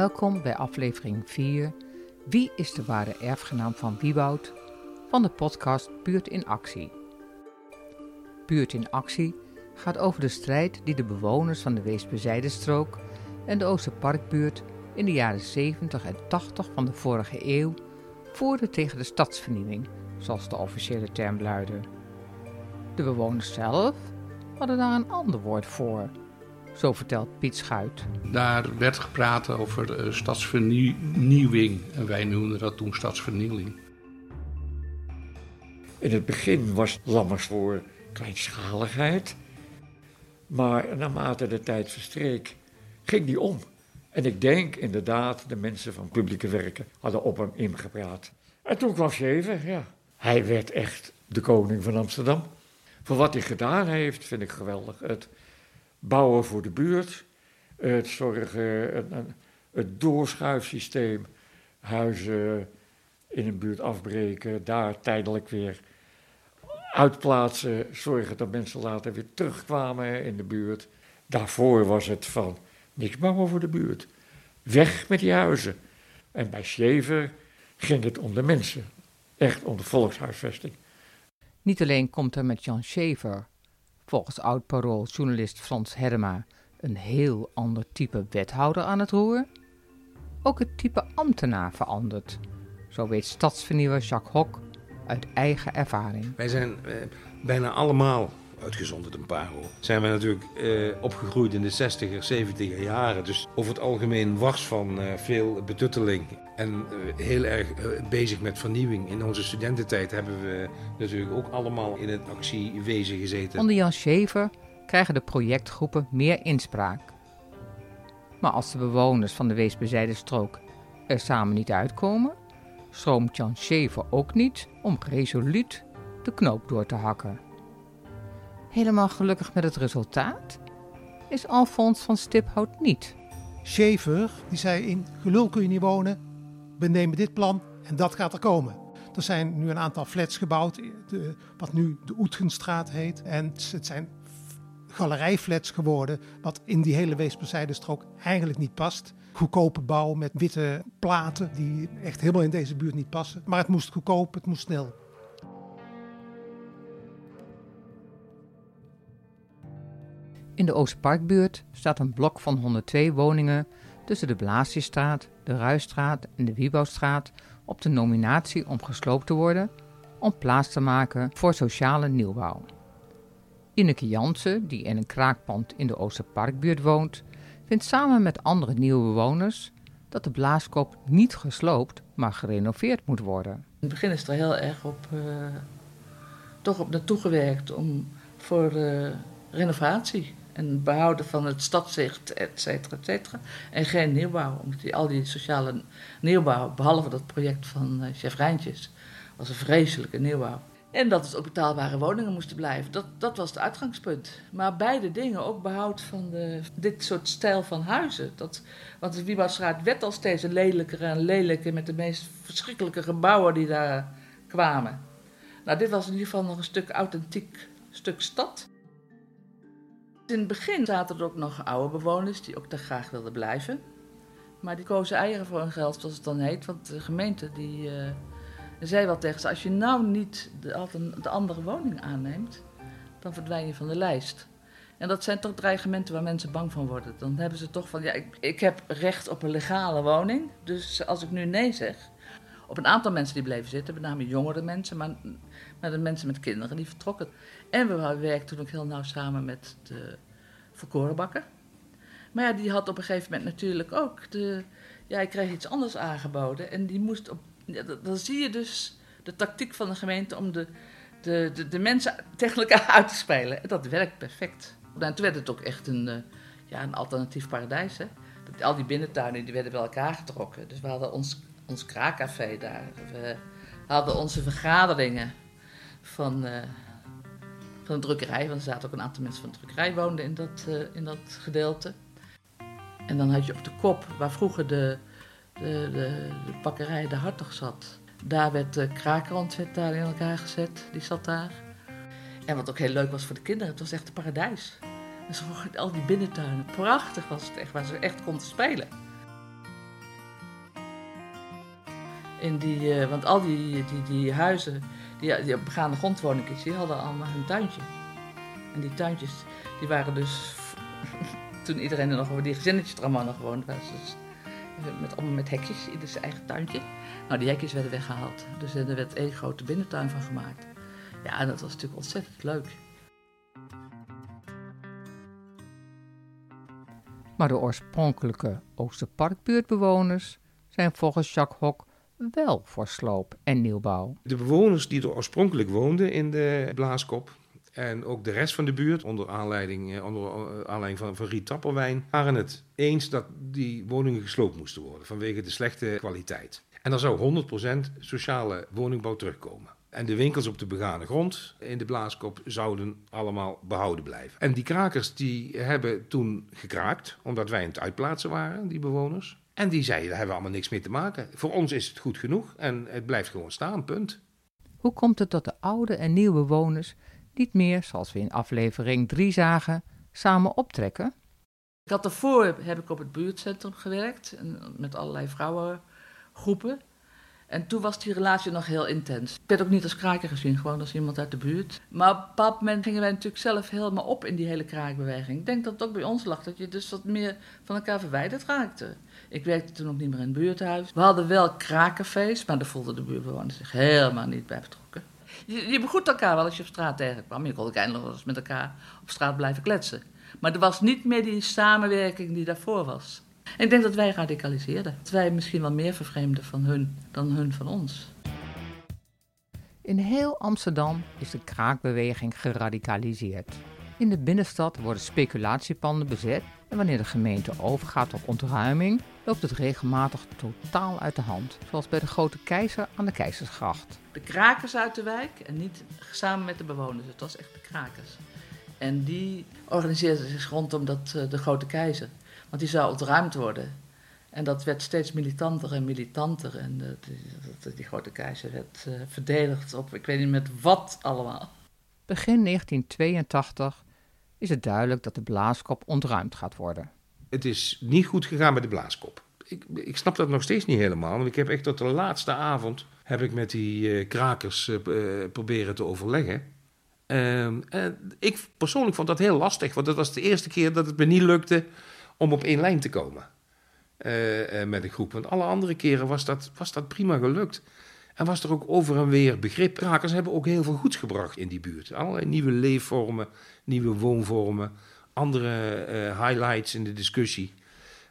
Welkom bij aflevering 4. Wie is de ware erfgenaam van Wieboud? Van de podcast Buurt in Actie. Buurt in Actie gaat over de strijd die de bewoners van de Weesperzijde-strook en de Oosterparkbuurt in de jaren 70 en 80 van de vorige eeuw voerden tegen de stadsvernieuwing, zoals de officiële term luidde. De bewoners zelf hadden daar een ander woord voor. Zo vertelt Piet Schuit. Daar werd gepraat over uh, stadsvernieuwing en wij noemden dat toen stadsvernieling. In het begin was Lammers voor kleinschaligheid, maar naarmate de tijd verstreek, ging die om. En ik denk inderdaad, de mensen van publieke werken hadden op hem ingepraat. En toen kwam Schever, ja. Hij werd echt de koning van Amsterdam. Voor wat hij gedaan heeft, vind ik geweldig. Het bouwen voor de buurt, het zorgen, het, doorschuifsysteem, huizen in een buurt afbreken, daar tijdelijk weer uitplaatsen, zorgen dat mensen later weer terugkwamen in de buurt. Daarvoor was het van niks bouwen voor de buurt. Weg met die huizen. En bij Schever ging het om de mensen. Echt om de volkshuisvesting. Niet alleen komt er met Jan Schever, volgens oud-parooljournalist Frans Herma, een heel ander type wethouder aan het roer. Ook het type ambtenaar verandert. Zo weet stadsvernieuwer Jacques Hok uit eigen ervaring. Wij zijn eh, bijna allemaal uitgezonderd een paar hoor. Zijn we natuurlijk eh, opgegroeid in de 60er, 70er jaren. Dus over het algemeen wars van uh, veel betutteling. En uh, heel erg bezig met vernieuwing. In onze studententijd hebben we natuurlijk ook allemaal in het actiewezen gezeten. Onder Jan Schever krijgen de projectgroepen meer inspraak. Maar als de bewoners van de Weesbezijde strook er samen niet uitkomen, stroomt Jan Schever ook niet om resoluut de knoop door te hakken. Helemaal gelukkig met het resultaat is Alfons van Stiphout niet. Schever die zei in gelul kun je niet wonen, we nemen dit plan en dat gaat er komen. Er zijn nu een aantal flats gebouwd, de, wat nu de Oetgenstraat heet. En het zijn galerijflats geworden, wat in die hele Weesperzijde-strook eigenlijk niet past. Goedkope bouw met witte platen die echt helemaal in deze buurt niet passen. Maar het moest goedkoop, het moest snel. In de Oosterparkbuurt staat een blok van 102 woningen tussen de Blaasjestraat, de Ruistraat en de Wiebouwstraat op de nominatie om gesloopt te worden om plaats te maken voor sociale nieuwbouw. Ineke Jansen, die in een kraakpand in de Oosterparkbuurt woont, vindt samen met andere nieuwe bewoners dat de blaaskop niet gesloopt, maar gerenoveerd moet worden. In het begin is er heel erg op, uh, toch op naartoe gewerkt om voor uh, renovatie en behouden van het stadzicht, et cetera, et cetera. En geen nieuwbouw, omdat die, al die sociale nieuwbouw, behalve dat project van uh, chef Rijntjes, was een vreselijke nieuwbouw. En dat het ook betaalbare woningen moesten blijven. Dat, dat was het uitgangspunt. Maar beide dingen, ook behoud van de, dit soort stijl van huizen. Dat, want de Wiebouwstraat werd al steeds lelijker en lelijker met de meest verschrikkelijke gebouwen die daar kwamen. Nou, dit was in ieder geval nog een stuk authentiek stuk stad. In het begin zaten er ook nog oude bewoners die ook daar graag wilden blijven. Maar die kozen eieren voor hun geld, zoals het dan heet. Want de gemeente die, uh, zei wel tegen ze, als je nou niet de, de andere woning aanneemt, dan verdwijn je van de lijst. En dat zijn toch dreigementen waar mensen bang van worden. Dan hebben ze toch van, ja, ik, ik heb recht op een legale woning. Dus als ik nu nee zeg, op een aantal mensen die bleven zitten, met name jongere mensen, maar, maar de mensen met kinderen die vertrokken. En we werkten toen ook heel nauw samen met de verkorenbakker. Maar ja, die had op een gegeven moment natuurlijk ook de. Ja, hij kreeg iets anders aangeboden. En die moest op. Dan zie je dus de tactiek van de gemeente om de, de, de, de mensen tegen elkaar uit te spelen. En dat werkt perfect. En toen werd het ook echt een, uh, ja, een alternatief paradijs. Hè? Al die binnentuinen die werden bij elkaar getrokken. Dus we hadden ons, ons kraakcafé daar. We hadden onze vergaderingen van. Uh, van de drukkerij, want er zaten ook een aantal mensen van de drukkerij woonden in dat, uh, in dat gedeelte. En dan had je op de kop, waar vroeger de, de, de, de bakkerij De Hartog zat, daar werd de krakerrand daar in elkaar gezet, die zat daar. En wat ook heel leuk was voor de kinderen, het was echt een paradijs. Zo, al die binnentuinen, prachtig was het echt, waar ze echt konden spelen. In die, want al die, die, die huizen, die, die begaande grondwoningjes, die hadden allemaal hun tuintje. En die tuintjes, die waren dus, toen iedereen er nog, die gezinnetjes er allemaal nog gewoond was, dus met, allemaal met hekjes, ieder zijn eigen tuintje. Nou, die hekjes werden weggehaald. Dus er werd één grote binnentuin van gemaakt. Ja, en dat was natuurlijk ontzettend leuk. Maar de oorspronkelijke Oosterparkbuurtbewoners zijn volgens Jacques Hok wel voor sloop en nieuwbouw. De bewoners die er oorspronkelijk woonden in de Blaaskop en ook de rest van de buurt, onder aanleiding, eh, eh, van, van Riet Tappelwijn, waren het eens dat die woningen gesloopt moesten worden vanwege de slechte kwaliteit. En dan zou 100% sociale woningbouw terugkomen. En de winkels op de begane grond in de Blaaskop zouden allemaal behouden blijven. En die krakers die hebben toen gekraakt, omdat wij aan het uitplaatsen waren, die bewoners. En die zeiden, daar hebben we allemaal niks mee te maken. Voor ons is het goed genoeg en het blijft gewoon staan, punt. Hoe komt het dat de oude en nieuwe bewoners niet meer, zoals we in aflevering 3 zagen, samen optrekken? Ik had daarvoor heb ik op het buurtcentrum gewerkt, met allerlei vrouwengroepen. En toen was die relatie nog heel intens. Ik werd ook niet als kraker gezien, gewoon als iemand uit de buurt. Maar op een bepaald moment gingen wij natuurlijk zelf helemaal op in die hele kraakbeweging. Ik denk dat het ook bij ons lag, dat je dus wat meer van elkaar verwijderd raakte. Ik werkte toen ook niet meer in het buurthuis. We hadden wel kraakcafés, maar daar voelden de buurtbewoners zich helemaal niet bij betrokken. Je, je begroet elkaar wel als je op straat tegenkwam. Je kon ook eindelijk wel eens met elkaar op straat blijven kletsen. Maar er was niet meer die samenwerking die daarvoor was. Ik denk dat wij radicaliseerden. Dat wij misschien wel meer vervreemden van hun dan hun van ons. In heel Amsterdam is de kraakbeweging geradicaliseerd. In de binnenstad worden speculatiepanden bezet en wanneer de gemeente overgaat op ontruiming, loopt het regelmatig totaal uit de hand, zoals bij de Grote Keizer aan de Keizersgracht. De krakers uit de wijk en niet samen met de bewoners, het was echt de krakers. En die organiseerden zich rondom dat, eh, de Grote Keizer. Want die zou ontruimd worden. En dat werd steeds militanter en militanter. En de, die, die, grote keizer werd uh, verdedigd op, ik weet niet met wat allemaal. Begin 1982 is het duidelijk dat de blaaskop ontruimd gaat worden. Het is niet goed gegaan met de blaaskop. Ik, ik snap dat nog steeds niet helemaal. Want ik heb echt tot de laatste avond heb ik met die uh, krakers uh, proberen te overleggen. Ehm, ik persoonlijk vond dat heel lastig, want dat was de eerste keer dat het me niet lukte om op één lijn te komen met een groep. Want alle andere keren was dat, was dat prima gelukt. En was er ook over en weer begrip. Krakers hebben ook heel veel goeds gebracht in die buurt. Allerlei nieuwe leefvormen, nieuwe woonvormen, andere uh, highlights in de discussie.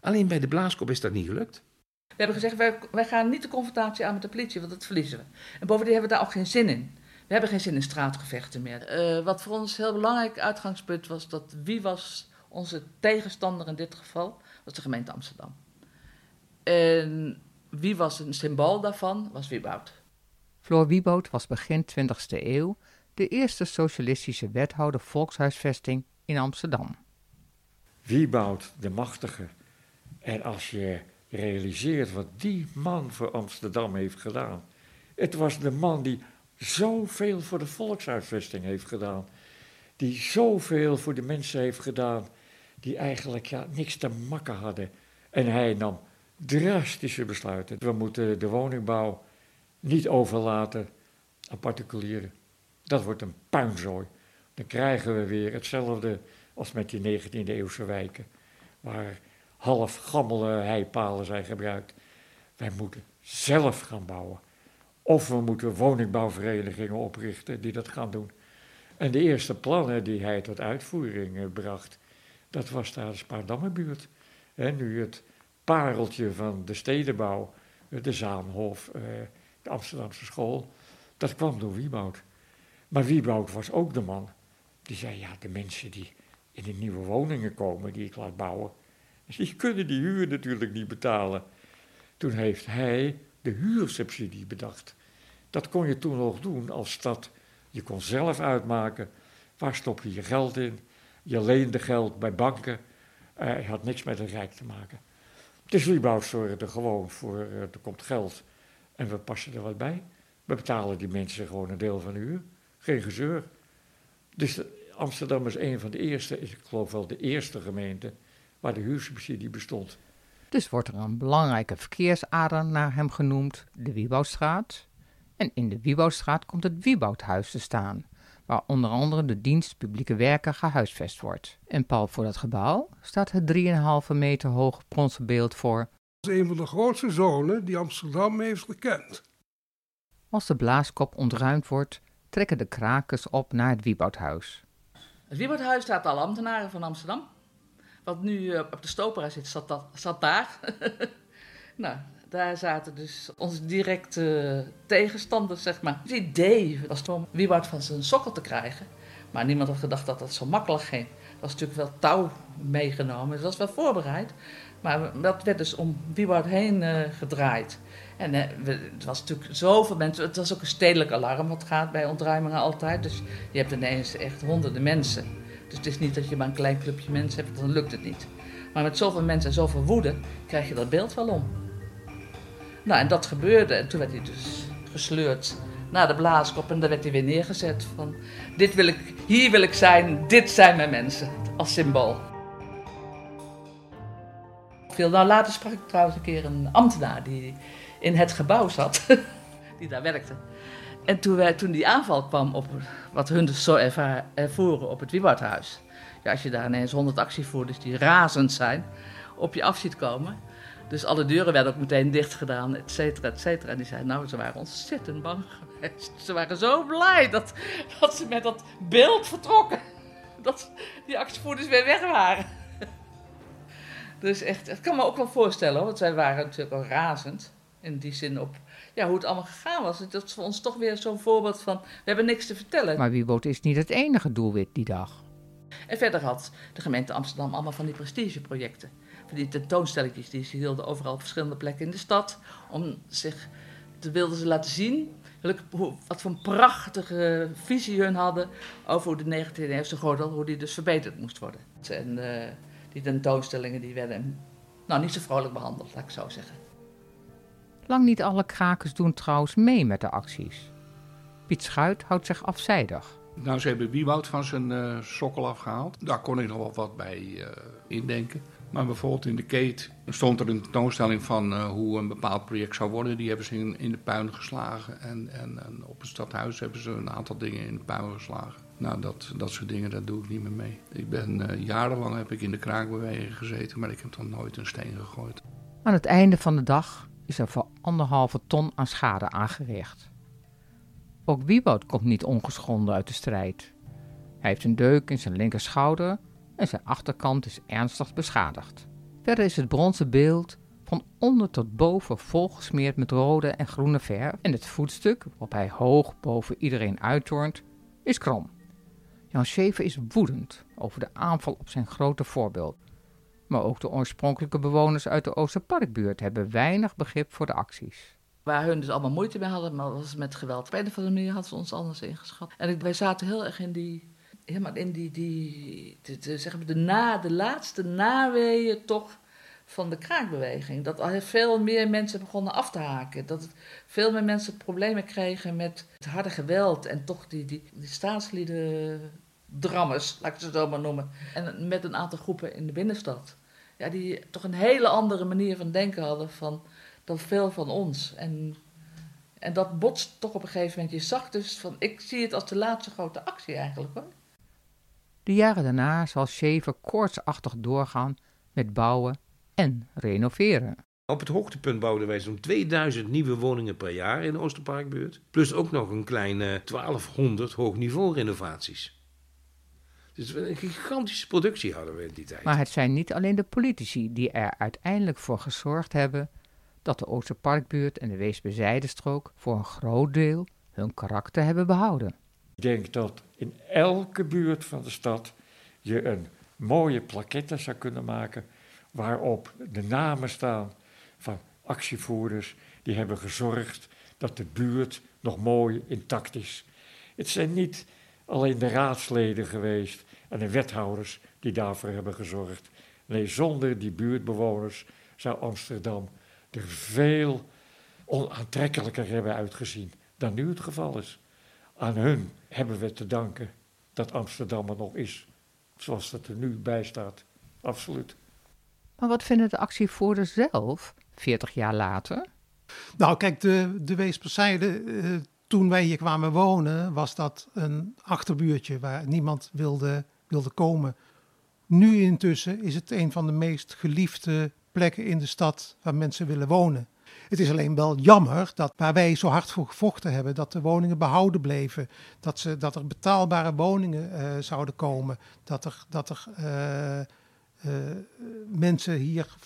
Alleen bij de Blaaskop is dat niet gelukt. We hebben gezegd, wij, wij gaan niet de confrontatie aan met de politie, want dat verliezen we. En bovendien hebben we daar ook geen zin in. We hebben geen zin in straatgevechten meer. Uh, wat voor ons heel belangrijk uitgangspunt was, dat wie was onze tegenstander in dit geval? was de gemeente Amsterdam. En wie was een symbool daarvan? Was Wieboud. Floor Wieboud was begin 20e eeuw de eerste socialistische wethouder volkshuisvesting in Amsterdam. Wieboud, de machtige. En als je realiseert wat die man voor Amsterdam heeft gedaan. Het was de man die zoveel voor de volkshuisvesting heeft gedaan. Die zoveel voor de mensen heeft gedaan die eigenlijk ja, niks te makken hadden. En hij nam drastische besluiten. We moeten de woningbouw niet overlaten aan particulieren. Dat wordt een puinzooi. Dan krijgen we weer hetzelfde als met die 19e eeuwse wijken, waar half gammele heipalen zijn gebruikt. Wij moeten zelf gaan bouwen. Of we moeten woningbouwverenigingen oprichten die dat gaan doen. En de eerste plannen die hij tot uitvoering eh, bracht, dat was daar de Spaardammenbuurt. En nu het pareltje van de stedenbouw, eh, de Zaanhof, eh, de Amsterdamse school, dat kwam door Wieboud. Maar Wieboud was ook de man die zei, ja, de mensen die in de nieuwe woningen komen die ik laat bouwen, die kunnen die huur natuurlijk niet betalen. Toen heeft hij de huursubsidie bedacht. Dat kon je toen nog doen als stad. Je kon zelf uitmaken, waar stop je je geld in? Je leende geld bij banken. Uh, je had niks met het Rijk te maken. Dus Wieboud zorgde gewoon voor, uh, er komt geld en we passen er wat bij. We betalen die mensen gewoon een deel van de huur. Geen gezeur. Dus Amsterdam is een van de eerste, ik geloof wel de eerste gemeente, waar de huursubsidie bestond. Dus wordt er een belangrijke verkeersader naar hem genoemd, de Wieboudstraat. En in de Wieboudstraat komt het Wieboudhuis te staan, waar onder andere de dienst publieke werken gehuisvest wordt. En pal voor dat gebouw staat het 3,5 meter hoge bronzen beeld voor. Dat is een van de grootste zonen die Amsterdam heeft gekend. Als de blaaskop ontruimd wordt, trekken de krakers op naar het Wieboudhuis. Het Wieboudhuis staat alle ambtenaren van Amsterdam. Wat nu eh, op de Stopera zit, zat, dat, zat daar. nou, daar zaten dus onze directe tegenstanders, zeg maar. Het idee was om Wieboud van zijn sokkel te krijgen. Maar niemand had gedacht dat dat zo makkelijk ging. Er was natuurlijk wel touw meegenomen, dus dat was wel voorbereid. Maar dat werd dus om Wieboud heen uh, gedraaid. En uh, het was natuurlijk zoveel mensen. Het was ook een stedelijk alarm wat gaat bij ontruimingen altijd. Dus je hebt ineens echt honderden mensen. Dus het is niet dat je maar een klein clubje mensen hebt, dan lukt het niet. Maar met zoveel mensen en zoveel woede krijg je dat beeld wel om. Nou, en dat gebeurde. En toen werd hij dus gesleurd naar de blaaskop en daar werd hij weer neergezet. Van, dit wil ik, hier wil ik zijn, dit zijn mijn mensen, als symbool. Nou, later sprak ik trouwens een keer een ambtenaar die in het gebouw zat, die daar werkte. En toen, wij, toen die aanval kwam op wat hun dus zo ervoeren op het Wieboudhuis. Ja, als je daar ineens honderd actievoerders die razend zijn, op je af ziet komen. Dus alle deuren werden ook meteen dicht gedaan, et cetera, et cetera. En die zeiden, nou, ze waren ontzettend bang geweest. Ze waren zo blij dat, dat ze met dat beeld vertrokken. Dat die actievoerders weer weg waren. Dus echt, dat kan me ook wel voorstellen, want zij waren natuurlijk al razend. In die zin op ja, hoe het allemaal gegaan was. Dat is voor ons toch weer zo'n voorbeeld van, we hebben niks te vertellen. Maar Wieboud is niet het enige doelwit die dag. En verder had de gemeente Amsterdam allemaal van die prestigeprojecten. Van die tentoonstelletjes die ze hielden overal op verschillende plekken in de stad. Om zich, te wilden ze laten zien wat voor een prachtige visie hun hadden over hoe de 19e eeuwse gordel, hoe die dus verbeterd moest worden. En uh, die tentoonstellingen die werden nou, niet zo vrolijk behandeld, laat ik zo zeggen. Lang niet alle krakers doen trouwens mee met de acties. Piet Schuit houdt zich afzijdig. Nou, ze hebben Wieboud van zijn uh, sokkel afgehaald. Daar kon ik nog wel wat bij uh, indenken. Maar bijvoorbeeld in de Keet stond er een tentoonstelling van uh, hoe een bepaald project zou worden. Die hebben ze in, in de puin geslagen. En, en, en, op het stadhuis hebben ze een aantal dingen in de puin geslagen. Nou, dat, dat soort dingen, daar doe ik niet meer mee. Ik ben jarenlang heb ik in de kraakbeweging gezeten, maar ik heb dan nooit een steen gegooid. Aan het einde van de dag is er voor anderhalve ton aan schade aangericht. Ook Wieboud komt niet ongeschonden uit de strijd. Hij heeft een deuk in zijn linkerschouder en zijn achterkant is ernstig beschadigd. Verder is het bronzen beeld van onder tot boven volgesmeerd met rode en groene verf en het voetstuk, waarop hij hoog boven iedereen uittornt, is krom. Jan Schever is woedend over de aanval op zijn grote voorbeeld. Maar ook de oorspronkelijke bewoners uit de Oosterparkbuurt hebben weinig begrip voor de acties. Waar hun dus allemaal moeite mee hadden, maar was met geweld. Op een of andere hadden ze ons anders ingeschat. En wij zaten heel erg in die, helemaal in die, die zeg maar de, na, de laatste naweeën toch van de kraakbeweging. Dat al veel meer mensen begonnen af te haken. Dat het, veel meer mensen problemen kregen met het harde geweld en toch die, die, die staatslieden drammers, laat ik ze zo maar noemen. En met een aantal groepen in de binnenstad. Ja, die toch een hele andere manier van denken hadden van, dan veel van ons. En, en dat botst toch op een gegeven moment. Je zag dus van, ik zie het als de laatste grote actie eigenlijk hoor. De jaren daarna zal Schever koortsachtig doorgaan met bouwen en renoveren. Op het hoogtepunt bouwden wij zo'n 2000 nieuwe woningen per jaar in de Oosterparkbuurt. Plus ook nog een kleine 1200 hoogniveau renovaties. Dus een gigantische productie hadden we in die tijd. Maar het zijn niet alleen de politici die er uiteindelijk voor gezorgd hebben dat de Oosterparkbuurt en de Weesbezijdenstrook voor een groot deel hun karakter hebben behouden. Ik denk dat in elke buurt van de stad je een mooie plaquette zou kunnen maken waarop de namen staan van actievoerders die hebben gezorgd dat de buurt nog mooi intact is. Het zijn niet alleen de raadsleden geweest en de wethouders die daarvoor hebben gezorgd. Nee, zonder die buurtbewoners zou Amsterdam er veel onaantrekkelijker hebben uitgezien dan nu het geval is. Aan hun hebben we te danken dat Amsterdam er nog is, zoals het er nu bij staat. Absoluut. Maar wat vinden de actievoerders zelf, 40 jaar later? Nou, kijk, de, de Weesperzijde, uh, toen wij hier kwamen wonen, was dat een achterbuurtje waar niemand wilde, wilde komen. Nu intussen is het een van de meest geliefde plekken in de stad waar mensen willen wonen. Het is alleen wel jammer dat waar wij zo hard voor gevochten hebben, dat de woningen behouden bleven. Dat, ze, dat er betaalbare woningen uh, zouden komen. Dat er, dat er uh, uh, mensen hier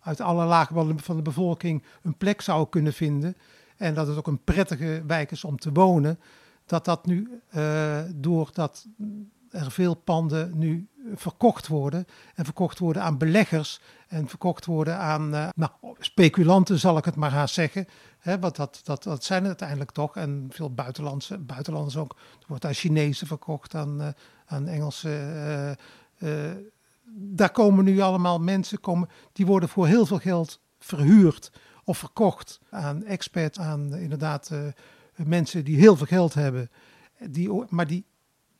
uit alle lagen van de bevolking een plek zouden kunnen vinden. En dat het ook een prettige wijk is om te wonen. Dat dat nu, doordat er veel panden nu verkocht worden. En verkocht worden aan beleggers. En verkocht worden aan uh, nou, speculanten, zal ik het maar gaan zeggen. He, want dat, dat, zijn het uiteindelijk toch. En veel buitenlandse, buitenlanders ook. Er wordt aan Chinezen verkocht, aan, uh, aan Engelse. Uh, daar komen nu allemaal mensen, komen, die worden voor heel veel geld verhuurd of verkocht aan experts, aan inderdaad mensen die heel veel geld hebben. Die, maar die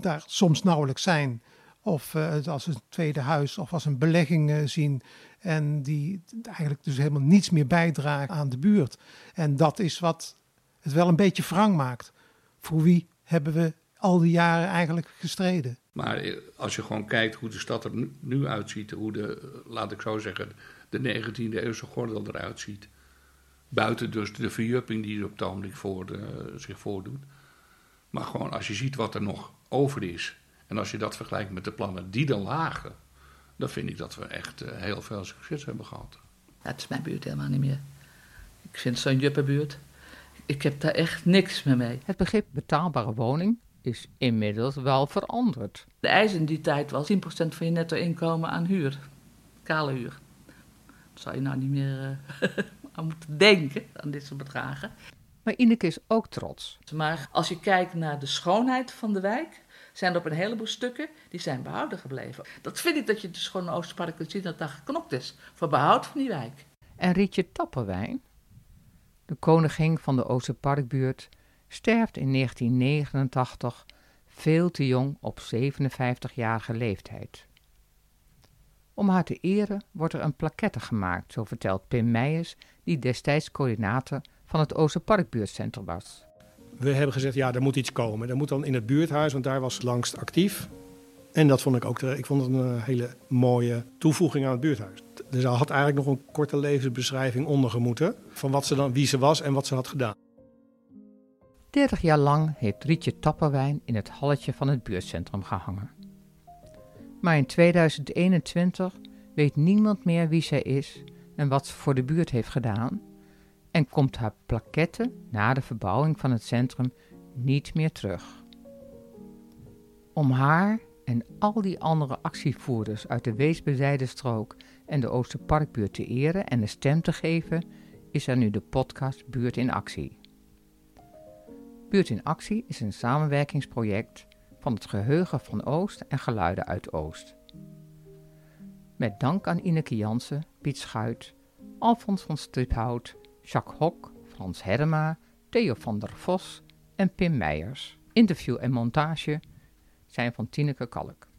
daar soms nauwelijks zijn. Of uh, als een tweede huis of als een belegging uh, zien. En die eigenlijk dus helemaal niets meer bijdragen aan de buurt. En dat is wat het wel een beetje wrang maakt. Voor wie hebben we al die jaren eigenlijk gestreden? Maar eh, als je gewoon kijkt hoe de stad er nu uitziet, hoe de, laat ik zo zeggen, de 19e eeuwse gordel eruit ziet. Buiten dus de verjupping die er op het ogenblik voor zich voordoet. Maar gewoon als je ziet wat er nog over is. En als je dat vergelijkt met de plannen die er lagen, dan vind ik dat we echt uh, heel veel succes hebben gehad. Dat is mijn buurt helemaal niet meer. Ik vind zo'n juppenbuurt. Ik heb daar echt niks meer mee. Het begrip betaalbare woning is inmiddels wel veranderd. De eis in die tijd was 10% van je netto inkomen aan huur. Kale huur. Dat zou je nou niet meer uh, aan moeten denken, aan dit soort bedragen. Maar Ineke is ook trots. Maar als je kijkt naar de schoonheid van de wijk, zijn er op een heleboel stukken die zijn behouden gebleven. Dat vind ik dat je dus gewoon in Oosterpark kunt zien dat daar geknokt is voor behoud van die wijk. En Rietje Tapperwijn, de koningin van de Oosterparkbuurt, sterft in 1989 veel te jong op 57-jarige leeftijd. Om haar te eren wordt er een plaquette gemaakt, zo vertelt Pim Meijers, die destijds coördinator van het Oosterparkbuurtcentrum was. We hebben gezegd, ja, er moet iets komen. Dat moet dan in het buurthuis, want daar was het langst actief. En dat vond ik ook, ik vond het een hele mooie toevoeging aan het buurthuis. Er had eigenlijk nog een korte levensbeschrijving onder gemoeten van wat ze dan, wie ze was en wat ze had gedaan. 30 jaar lang heeft Rietje Tapperwijn in het halletje van het buurtcentrum gehangen. Maar in 2021 weet niemand meer wie zij is en wat ze voor de buurt heeft gedaan en komt haar plaquette na de verbouwing van het centrum niet meer terug. Om haar en al die andere actievoerders uit de Weesbezijde strook en de Oosterparkbuurt te eren en een stem te geven, is er nu de podcast Buurt in Actie. Buurt in Actie is een samenwerkingsproject van het Geheugen van Oost en Geluiden uit Oost. Met dank aan Ineke Jansen, Piet Schuit, Alfons van Stiphout Jacques Hok, Frans Herma, Theo van der Vos en Pim Meijers. Interview en montage zijn van Tineke Kalk.